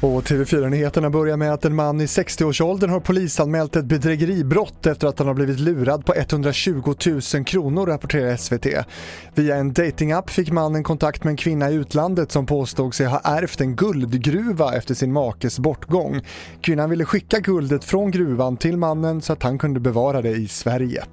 Och TV4-nyheterna börjar med att en man i 60-årsåldern har polisanmält ett bedrägeribrott efter att han har blivit lurad på 120 000 kronor, rapporterar SVT. Via en datingapp fick mannen kontakt med en kvinna i utlandet som påstod sig ha ärvt en guldgruva efter sin makes bortgång. Kvinnan ville skicka guldet från gruvan till mannen så att han kunde bevara det i Sverige.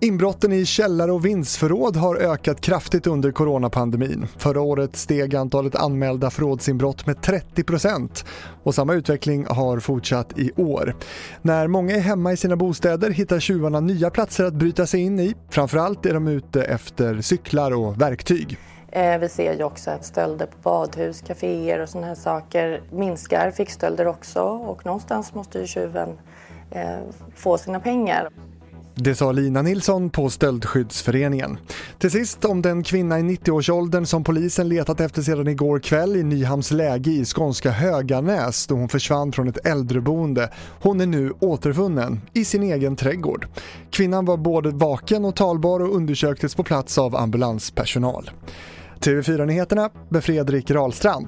Inbrotten i källare och vindsförråd har ökat kraftigt under coronapandemin. Förra året steg antalet anmälda förrådsinbrott med 30% och samma utveckling har fortsatt i år. När många är hemma i sina bostäder hittar tjuvarna nya platser att bryta sig in i. Framförallt är de ute efter cyklar och verktyg. Eh, vi ser ju också att stölder på badhus, kaféer och sådana här saker minskar. Fickstölder också och någonstans måste ju tjuven eh, få sina pengar. Det sa Lina Nilsson på Stöldskyddsföreningen. Till sist om den kvinna i 90-årsåldern som polisen letat efter sedan igår kväll i Nyhamns läge i skånska Höganäs då hon försvann från ett äldreboende. Hon är nu återfunnen i sin egen trädgård. Kvinnan var både vaken och talbar och undersöktes på plats av ambulanspersonal. TV4-nyheterna med Fredrik Rahlstrand.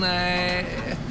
Nej.